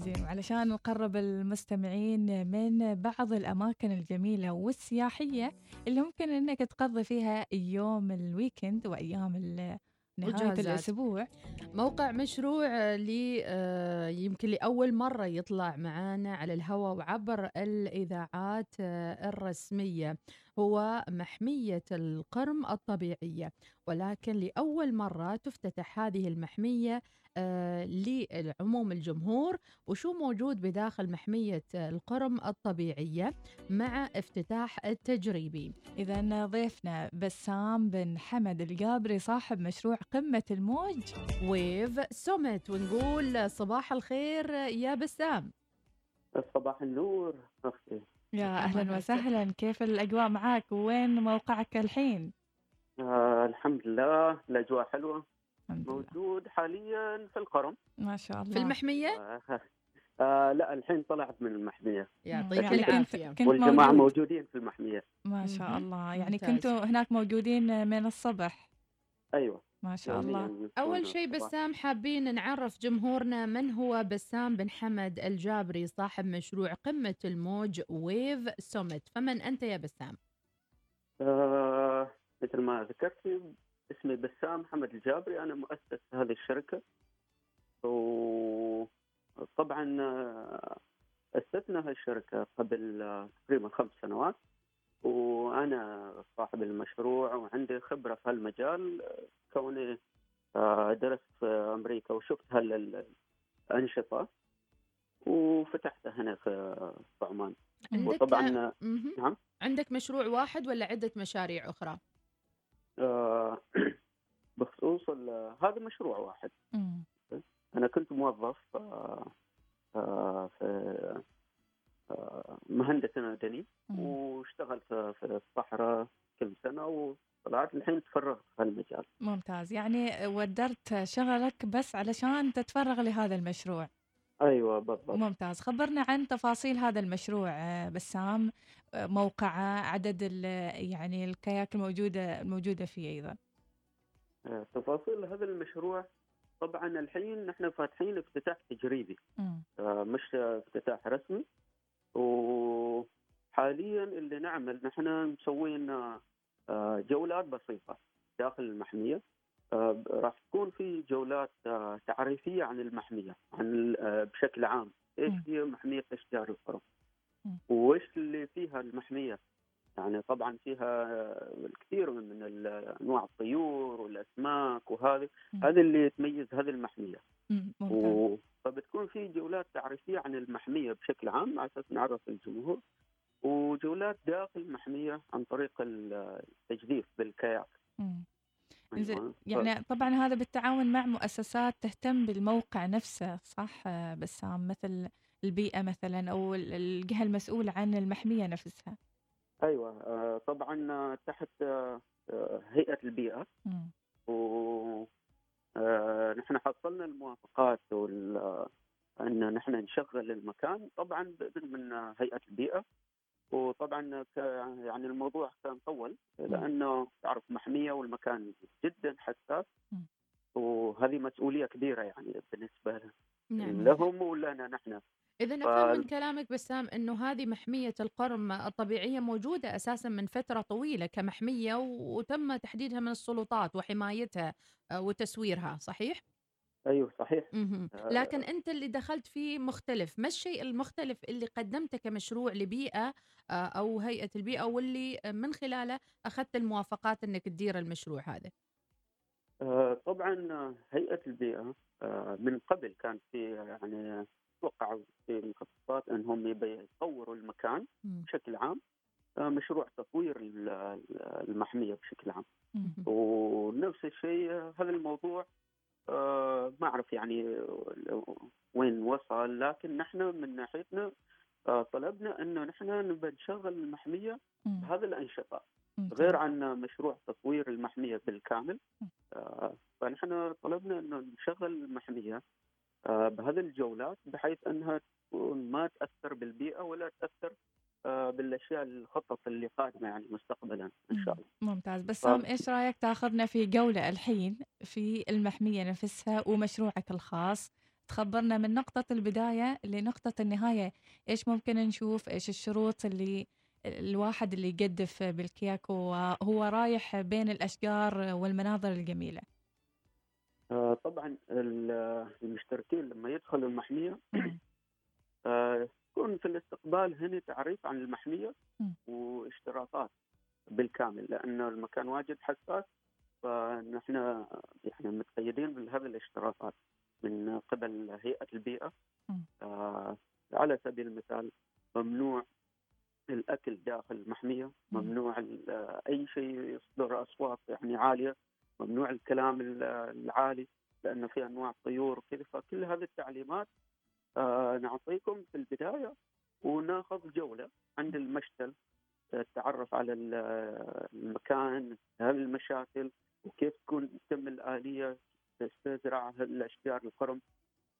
زين وعلشان نقرب المستمعين من بعض الأماكن الجميلة والسياحية اللي ممكن إنك تقضي فيها يوم الويكند وأيام ال- نهاية وإجازات. الأسبوع موقع مشروع لي آه، يمكن لأول مرة يطلع معانا على الهواء وعبر الإذاعات آه، الرسمية هو محمية القرم الطبيعية ولكن لأول مرة تفتتح هذه المحمية آه، لعموم الجمهور وشو موجود بداخل محمية القرم الطبيعية مع افتتاح التجريبي. إذا ضيفنا بسام بن حمد القابري صاحب مشروع قمة الموج. ويف سومت ونقول صباح الخير يا بسام. صباح النور. أختي يا أهلاً وسهلا. كيف الأجواء معاك وين موقعك الحين؟ آه الحمد لله. الأجواء حلوة. الحمد لله. موجود حاليا في القرم. ما شاء الله. في المحمية؟ آه آه لا الحين طلعت من المحمية. يعطيك يعني كنت العافية موجود؟ موجودين في المحمية. ما شاء. الله. يعني. كنتوا هناك موجودين من الصبح. أيوه. ما شاء يومياً الله يكون أول شيء. بسام حابين نعرف جمهورنا من هو بسام بن حمد الجابري صاحب مشروع قمة الموج Wave Summit فمن أنت يا بسام؟ آه مثل ما ذكرت اسمي بسام محمد الجابري أنا مؤسس هذه الشركة وطبعا آه، أسسنا هالشركه قبل آه، تقريبا خمس سنوات وأنا صاحب المشروع وعندي خبرة في هالمجال آه، كوني آه، درست في أمريكا وشفت هالأنشطة وفتحتها هنا في عمان وطبعا مهم. نعم. عندك مشروع واحد ولا عدة مشاريع أخرى؟ آه، بخصوص هذا مشروع واحد مم. أنا كنت موظف آه، آه، في آه، مهندس مدني مم. واشتغلت في الصحراء كم سنة وطلعت الحين تفرغت في هالمجال. ممتاز. يعني ودرت شغلك بس علشان تتفرغ لهذا المشروع. أيوه بالضبط. ممتاز. خبرنا عن تفاصيل هذا المشروع آه، بسام. آه، موقعه عدد ال- يعني الكياك الموجودة الموجودة فيه أيضا. آه، تفاصيل هذا المشروع. طبعا الحين نحن فاتحين افتتاح تجريبي. آه، مش افتتاح رسمي. وحاليا اللي نعمل نحن مسوين آه، جولات بسيطة داخل المحمية آه، راح تكون في جولات آه، تعريفية عن المحمية عن بشكل عام إيش. هي محمية اشجار القرم. وإيش اللي فيها المحمية يعني طبعا فيها الكثير من أنواع الطيور والأسماك وهذه. هذا اللي تميز هذه. ممتاز و... فبتكون في جولات تعريفية عن المحمية بشكل عام على أساس نعرف الجمهور وجولات داخل المحميه عن طريق التجديف بالكاياك أيوة. يعني طبعا هذا بالتعاون مع مؤسسات تهتم بالموقع نفسه صح؟ بسام مثل البيئة مثلا أو ال- الجهة المسؤولة عن المحمية نفسها. أيوه. آه، طبعا تحت آه، هيئة البيئة. و آه، نحن حصلنا الموافقات وال أن نحن نشغل المكان. طبعا بإذن من هيئة البيئة. وطبعا يعني الموضوع كان طول لأنه تعرف محمية والمكان جدا حساس. وهذه مسؤولية كبيرة يعني بالنسبة نعم لهم ولنا نحن إذا أفهم من كلامك بسام أنه هذه محمية القرم الطبيعية موجودة أساسا من فترة طويلة كمحمية وتم تحديدها من السلطات وحمايتها آه، وتسويرها صحيح؟ أيوه صحيح مهم. آه. لكن أنت اللي دخلت فيه مختلف ما الشيء المختلف اللي قدمته كمشروع لبيئة آه، أو هيئة البيئة واللي من خلاله أخذت الموافقات أنك تدير المشروع هذا آه، طبعا هيئة البيئة من قبل كان في يعني توقعوا في المخططات إنهم يطوروا المكان. بشكل عام مشروع تطوير ال- ال- المحمية بشكل عام. ونفس الشيء هذا الموضوع آه، ما أعرف يعني وين وصل لكن نحن من ناحيتنا آه، طلبنا إنه نحن نبى نشغل المحمية. بهذه الأنشطة ممتاز. غير عن مشروع تطوير المحمية بالكامل. آه، فنحن طلبنا إنه نشغل المحمية بهذه الجولات بحيث إنها تكون ما تأثر بالبيئة ولا تأثر بالأشياء الخطط اللي قادمه يعني مستقبلا إن شاء الله. ممتاز. بسام إيش رأيك تاخذنا في جولة الحين في المحمية نفسها ومشروعك الخاص؟ تخبرنا من نقطة البداية لنقطة النهاية. إيش ممكن نشوف؟ إيش الشروط اللي الواحد اللي يقدف بالكياك وهو رايح بين الأشجار والمناظر الجميلة. آه، طبعا ال- المشتركين لما يدخلوا المحمية آه، يكون في الاستقبال هنا تعريف عن المحمية مم. واشتراطات بالكامل لأن المكان واجد حساس فنحن يعني متقيدين بهذه الاشتراطات من قبل هيئة البيئة مم. آه، على سبيل المثال ممنوع الأكل داخل المحمية مم. ممنوع ال- أي شيء يصدر أصوات يعني عالية ممنوع الكلام ال- العالي لأن في أنواع طيور وكذا فكل هذه التعليمات آه، نعطيكم في البداية وناخذ جولة عند المشتل آه، التعرف على ال- المكان هل المشاكل وكيف تكون تتم الآلية تزرع الأشجار القرم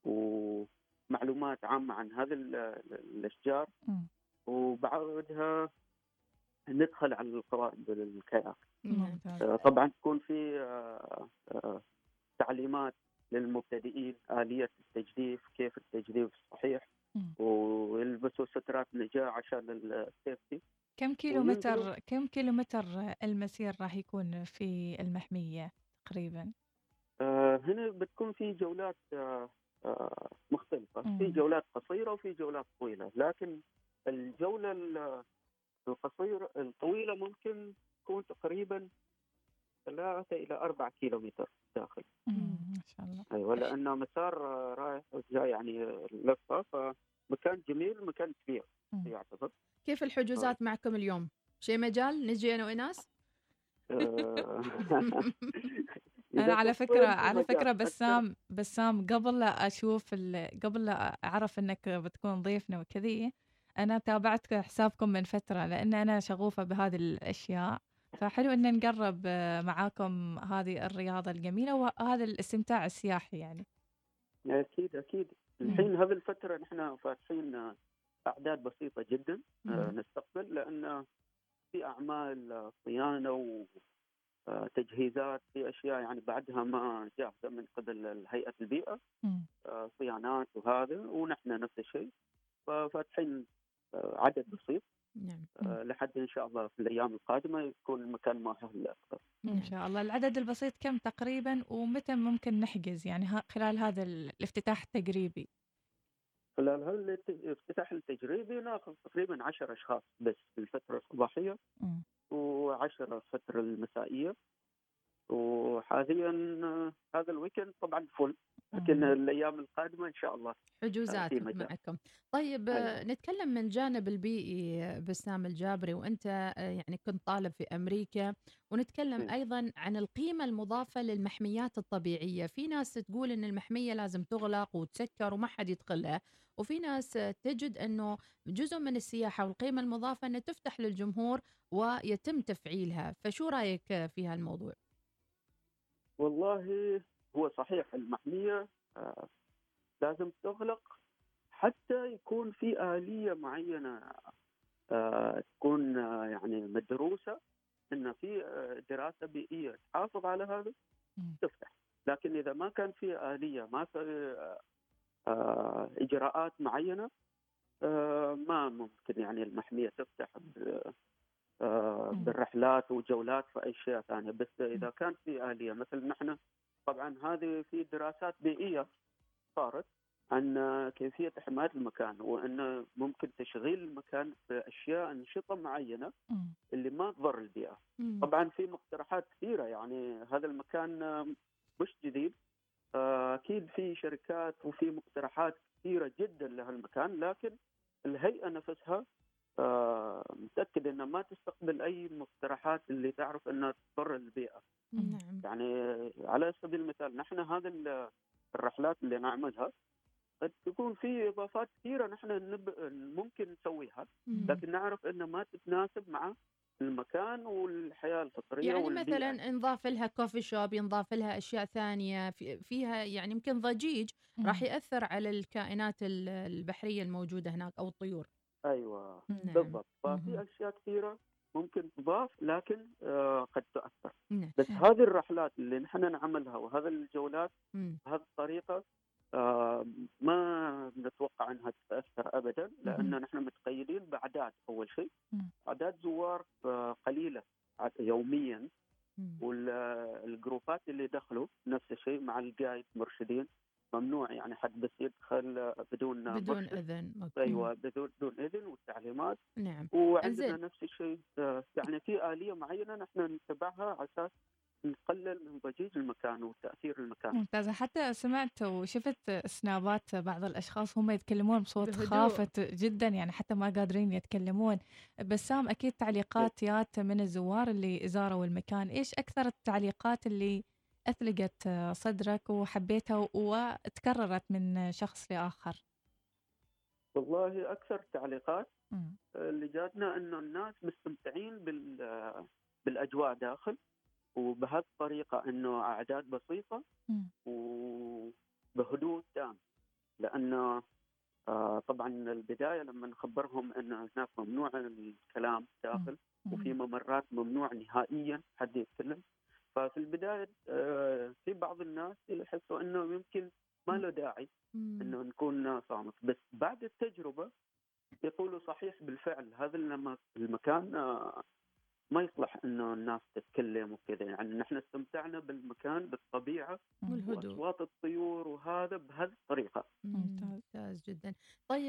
ومعلومات عامة عن هذه ال- الأشجار. مم. وبعدها ندخل على القوائم آه، طبعا تكون في آه، آه، تعليمات للمبتدئين آلية التجديف كيف التجديف الصحيح. ويلبسوا سترات نجاة عشان السيفتي كم كيلو متر كم كيلو متر المسير راح يكون في المحمية تقريبا؟ آه، هنا بتكون في جولات آه، آه، مختلفة. مم. في جولات قصيرة وفي جولات طويلة. لكن الجولة ال- القصيرة الطويلة ممكن تكون تقريبا ثلاثة إلى أربعة كيلو متر داخل. ما شاء الله. أيوه لأنه مسار رايح وجاي يعني لفة فمكان جميل مكان كبير. يعتبر. كيف الحجوزات معكم اليوم؟ شيء مجال؟ نجي أنا وايناس؟ آه، أنا على فكرة على فكرة بسام بسام قبل لا أشوف ال- قبل لا أعرف إنك بتكون ضيفنا وكذي أنا تابعت حسابكم من فترة لأن أنا شغوفة بهذه الأشياء. فحلو إن نقرب آه، معاكم هذه الرياضة الجميلة وهذا الاستمتاع السياحي يعني. أكيد أكيد. الحين هذه الفترة نحن فاتحين آه، أعداد بسيطة جدا آه،. نستقبل لأن في أعمال صيانة وتجهيزات في أشياء يعني بعدها ما جاهزة من قبل هيئة البيئة صيانات وهذا ونحن نفس الشيء. ففاتحين عدد بسيط. نعم. آه، لحد إن شاء الله في الأيام القادمة يكون المكان مؤهل أكثر. إن شاء الله. العدد البسيط كم تقريبا ومتى ممكن نحجز؟ يعني ها- خلال هذا ال- الافتتاح التقريبي. خلال هذا الافتتاح التجريبي ناخذ تقريبا 10 أشخاص بس في الفترة الصباحية مم. و10 الفترة المسائية. وحاليا آه، هذا ال weekend طبعا full لكن. الأيام القادمة إن شاء الله حجوزات. معكم طيب آه، أيوة. نتكلم من جانب البيئي آه، بسام الجابري وأنت آه، يعني كنت طالب في أمريكا ونتكلم م. أيضا عن القيمة المضافة للمحميات الطبيعية في ناس تقول إن المحمية لازم تغلق وتسكر وما حد يدخلها وفي ناس تجد إنه جزء من السياحة والقيمة المضافة إنها تفتح للجمهور ويتم تفعيلها فشو رأيك في هالموضوع والله هو صحيح المحمية آه، لازم تغلق حتى يكون في آلية معينة آه، تكون آه، يعني مدروسة إن في دراسة بيئية تحافظ على هذا. تفتح لكن إذا ما كان في آلية ما في إجراءات معينة ما ممكن يعني المحمية تفتح. بالرحلات وجولات في أشياء ثانية بس إذا كان في آلية مثل نحن طبعا هذه في دراسات بيئية صارت عن كيفية حماية المكان وأن ممكن تشغيل المكان بأشياء أنشطة معينة. اللي ما تضر البيئة. طبعا في مقترحات كثيرة يعني هذا المكان مش جديد آه، أكيد في شركات وفي مقترحات كثيرة جدا لهالمكان لكن الهيئة نفسها متاكد انها ما تستقبل أي مقترحات اللي تعرف انها تضر البيئة نعم يعني على سبيل المثال نحن هذا ال- الرحلات اللي نعملها قد تكون في إضافات كثيرة نحن نب... ممكن نسويها. لكن نعرف انها ما تتناسب مع المكان والحياة الفطرية يعني والبيئة. مثلا انضاف لها كوفي شوب ينضاف لها أشياء ثانية في فيها يعني يمكن ضجيج راح مم. يأثر على الكائنات ال- البحرية الموجودة هناك أو الطيور أيوه نعم. بالضبط. ففي أشياء كثيرة ممكن تضاف لكن آه قد تاثر نعم بس. هذه الرحلات اللي نحن نعملها وهذه الجولات. بهذه الطريقة آه، ما نتوقع أنها تتأثر ابدا لأن. نحن متقيدين بأعداد أول شيء. أعداد زوار آه، قليلة يوميا. والجروبات اللي دخلوا نفس الشيء مع القايد مرشدين ممنوع يعني حد بس يدخل بدون بدون مرشد. إذن. أيوه بدون بدون إذن والتعليمات نعم وعندنا إنزين. نفس الشيء آه، يعني في آلية معينة نحن نتبعها على أساس نقلل من ضجيج المكان وتأثير المكان ممتازة حتى سمعت وشفت سنابات بعض الأشخاص هم يتكلمون بصوت بهدوء. خافت جدا يعني حتى ما قادرين يتكلمون بسام أكيد تعليقات يات من الزوار اللي زاروا المكان إيش أكثر التعليقات اللي أثلقت صدرك وحبيتها وتكررت من شخص لآخر. والله أكثر تعليقات مم. اللي جاتنا إنه الناس مستمتعين بال بالأجواء داخل إنه أعداد بسيطة مم. وبهدوء تام. لأنه آه، طبعا البداية لما نخبرهم ان هناك ممنوع الكلام داخل وفي ممرات ممنوع نهائيا حد يتكلم ففي البداية آه، في بعض الناس يحسوا إنه يمكن ما له داعي. إنه نكون صامت بس بعد التجربة يقولوا صحيح بالفعل هذا الم- المكان آه، ما يصلح إنه الناس تتكلم وكذا يعني نحن استمتعنا بالمكان بالطبيعة. والهدوء. وأصوات الطيور وهذا بهذه الطريقة مم، ممتاز. ممتاز جدا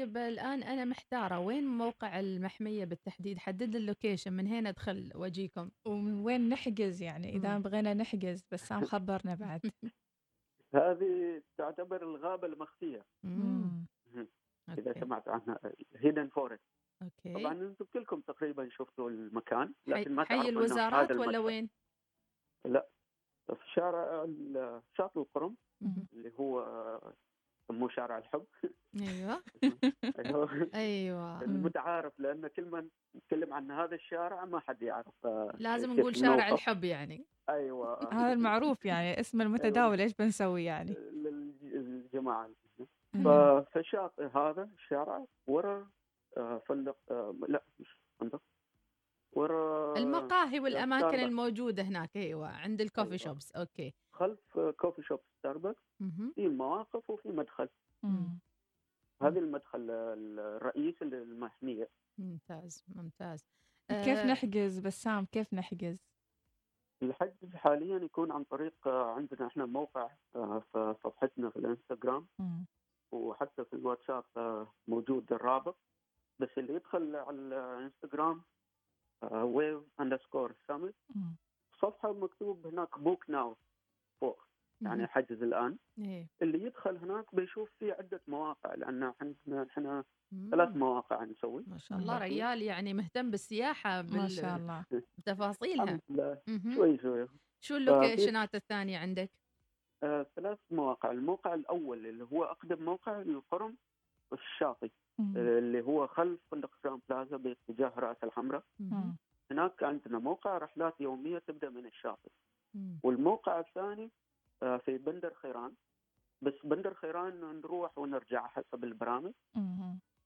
طيب الآن أنا محتارة وين موقع المحمية بالتحديد حدد لي اللوكيشن من هنا أدخل وأجيكم ومن وين نحجز يعني إذا مم. بغينا نحجز بسام خبرنا بعد هذه تعتبر الغابة المخفية مم. إذا okay. سمعت عنها hidden forest okay طبعا أنتم كلكم تقريبا شفتوا المكان لكن ما حي الوزارات هذا ولا المكان. وين؟ لا في شارع شاطئ القرم. اللي هو يسموه شارع الحب. أيوه. أيوه. المتعارف لأن كل ما نتكلم عن هذا الشارع ما حد يعرف آه، لازم نقول شارع. الحب يعني. أيوه. هذا المعروف يعني اسم المتداول إيش بنسوي يعني؟ للجماعة. الشاطئ هذا الشارع ورا آه، فندق آه، لا مش فندق. ورا المقاهي والأماكن ستاربكس. الموجودة هناك أيوه عند ال coffee أيوة. shops okay خلف coffee shop ستاربكس. في مواقف وفي مدخل مم. هذا المدخل الرئيسي للمحمية ممتاز ممتاز كيف آه، نحجز بسام كيف نحجز الحجز حاليا يكون عن طريق آه، عندنا إحنا موقع آه، في صفحتنا في الإنستغرام مم. وحتى في الواتساب موجود الرابط بس اللي يدخل على الإنستغرام Wave underscore Summit. صفحة مكتوب هناك book now فوق يعني. حجز الآن إيه. اللي يدخل هناك بيشوف في عدة مواقع لأن عندنا إحنا مم. ثلاث مواقع نسوي ما شاء الله. ريال يعني مهتم بالسياحة ما شاء الله بتفاصيلها الحمد لله مهم. شوي شوي شو اللوكيشنات الثانية عندك؟ آه، ثلاث مواقع الموقع الأول اللي هو أقدم موقع للقرم الشاطئ اللي هو خلف فندق جراند بلازا باتجاه رأس الحمراء. هناك عندنا موقع رحلات يومية تبدأ من الشاطئ. والموقع الثاني آه، في بندر خيران بس بندر خيران نروح ونرجع حسب البرامج.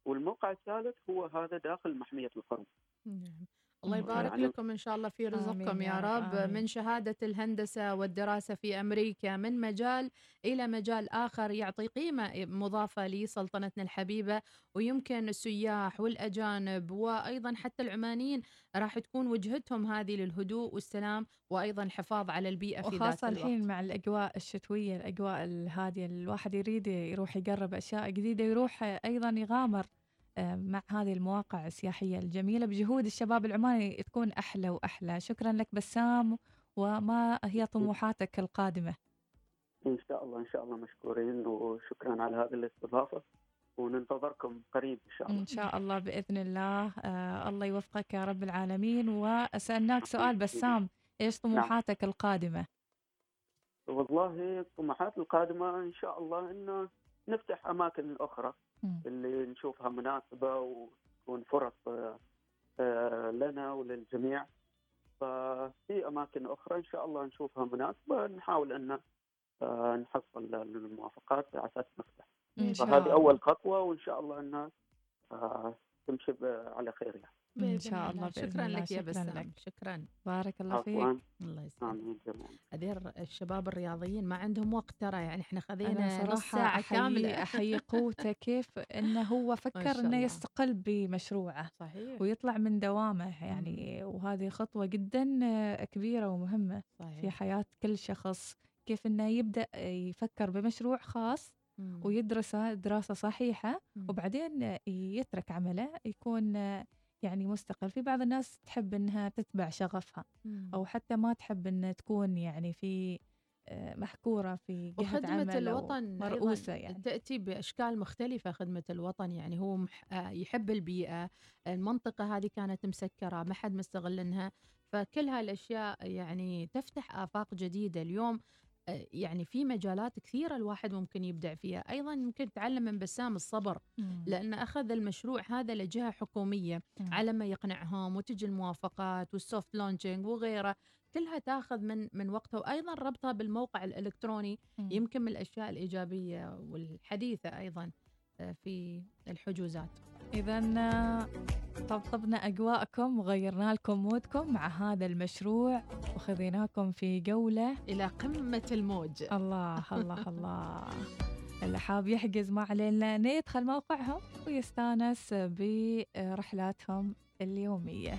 والموقع الثالث هو هذا داخل محمية القرم نعم. الله. يبارك يعني- لكم إن شاء الله في رزقكم يا رب، آمين. من شهادة الهندسة والدراسة في أمريكا من مجال إلى مجال آخر يعطي قيمة مضافة لسلطنتنا الحبيبة ويمكن السياح والأجانب وأيضا حتى العمانيين راح تكون وجهتهم هذه للهدوء والسلام وأيضا الحفاظ على البيئة في ذات وخاصة الوقت الحين مع الأجواء الشتوية الأجواء الهادية الواحد يريد يروح يقرب أشياء جديدة يروح أيضا يغامر مع هذه المواقع السياحية الجميلة. بجهود الشباب العماني تكون أحلى وأحلى. شكرا لك بسام وما هي طموحاتك القادمة؟ إن شاء الله إن شاء الله مشكورين وشكرا على هذه الاستضافة وننتظركم قريب إن شاء الله. إن شاء الله بإذن الله. آه الله يوفقك يا رب العالمين. وأسألناك سؤال بسام إيش طموحاتك القادمة؟ والله الطموحات القادمة إن شاء الله إنه نفتح أماكن أخرى. مم. اللي نشوفها مناسبة وتكون فرص آه، لنا وللجميع. ففي أماكن أخرى إن شاء الله نشوفها مناسبة نحاول أن آه، نحصل الموافقات على أساس نفتح. فهذه الله. أول خطوة وإن شاء الله أنها آه، تمشي على خير يعني. بإذن شاء الله. بإذن شكرا الله، لك يا شكراً بسام. لك. شكرا. بارك الله فيك. عفوا الله يسلمك. هذيل الشباب الرياضيين ما عندهم وقت ترى يعني إحنا خذينا ساعة أحيي كاملة. أحيي قوته كيف إنه هو فكر الله. يستقل بمشروعه صحيح. ويطلع من دوامه يعني وهذه خطوة جدا آه، كبيرة ومهمة في صحيح. حياة كل شخص. كيف إنه يبدأ يفكر بمشروع خاص. ويدرسه دراسة صحيحة مم. وبعدين يترك عمله يكون يعني مستقل في بعض الناس تحب إنها تتبع شغفها مم. أو حتى ما تحب إن تكون يعني في آه، محكورة في جهة وخدمة عمل الوطن مرؤوسة أيضاً يعني تأتي بأشكال مختلفة خدمة الوطن يعني هو. آه، يحب البيئة المنطقة هذه كانت مسكرة ما حد مستغلنها فكل هالأشياء يعني تفتح آفاق جديدة اليوم يعني في مجالات كثيرة الواحد ممكن يبدع فيها أيضا ممكن يتعلم من بسام الصبر مم. لأن أخذ المشروع هذا لجهة حكومية. على ما يقنعهم وتجي الموافقات وال soft launching وغيره كلها تاخذ من من وقتها وأيضا ربطها بالموقع الإلكتروني. يمكن من الأشياء الإيجابية والحديثة أيضا في الحجوزات. إذا طبطبنا أجواءكم وغيرنا لكم مودكم مع هذا المشروع وخذيناكم في جولة إلى قمة الموج. الله الله الله. اللي حاب يحجز ما علينا يدخل موقعهم ويستانس برحلاتهم اليومية.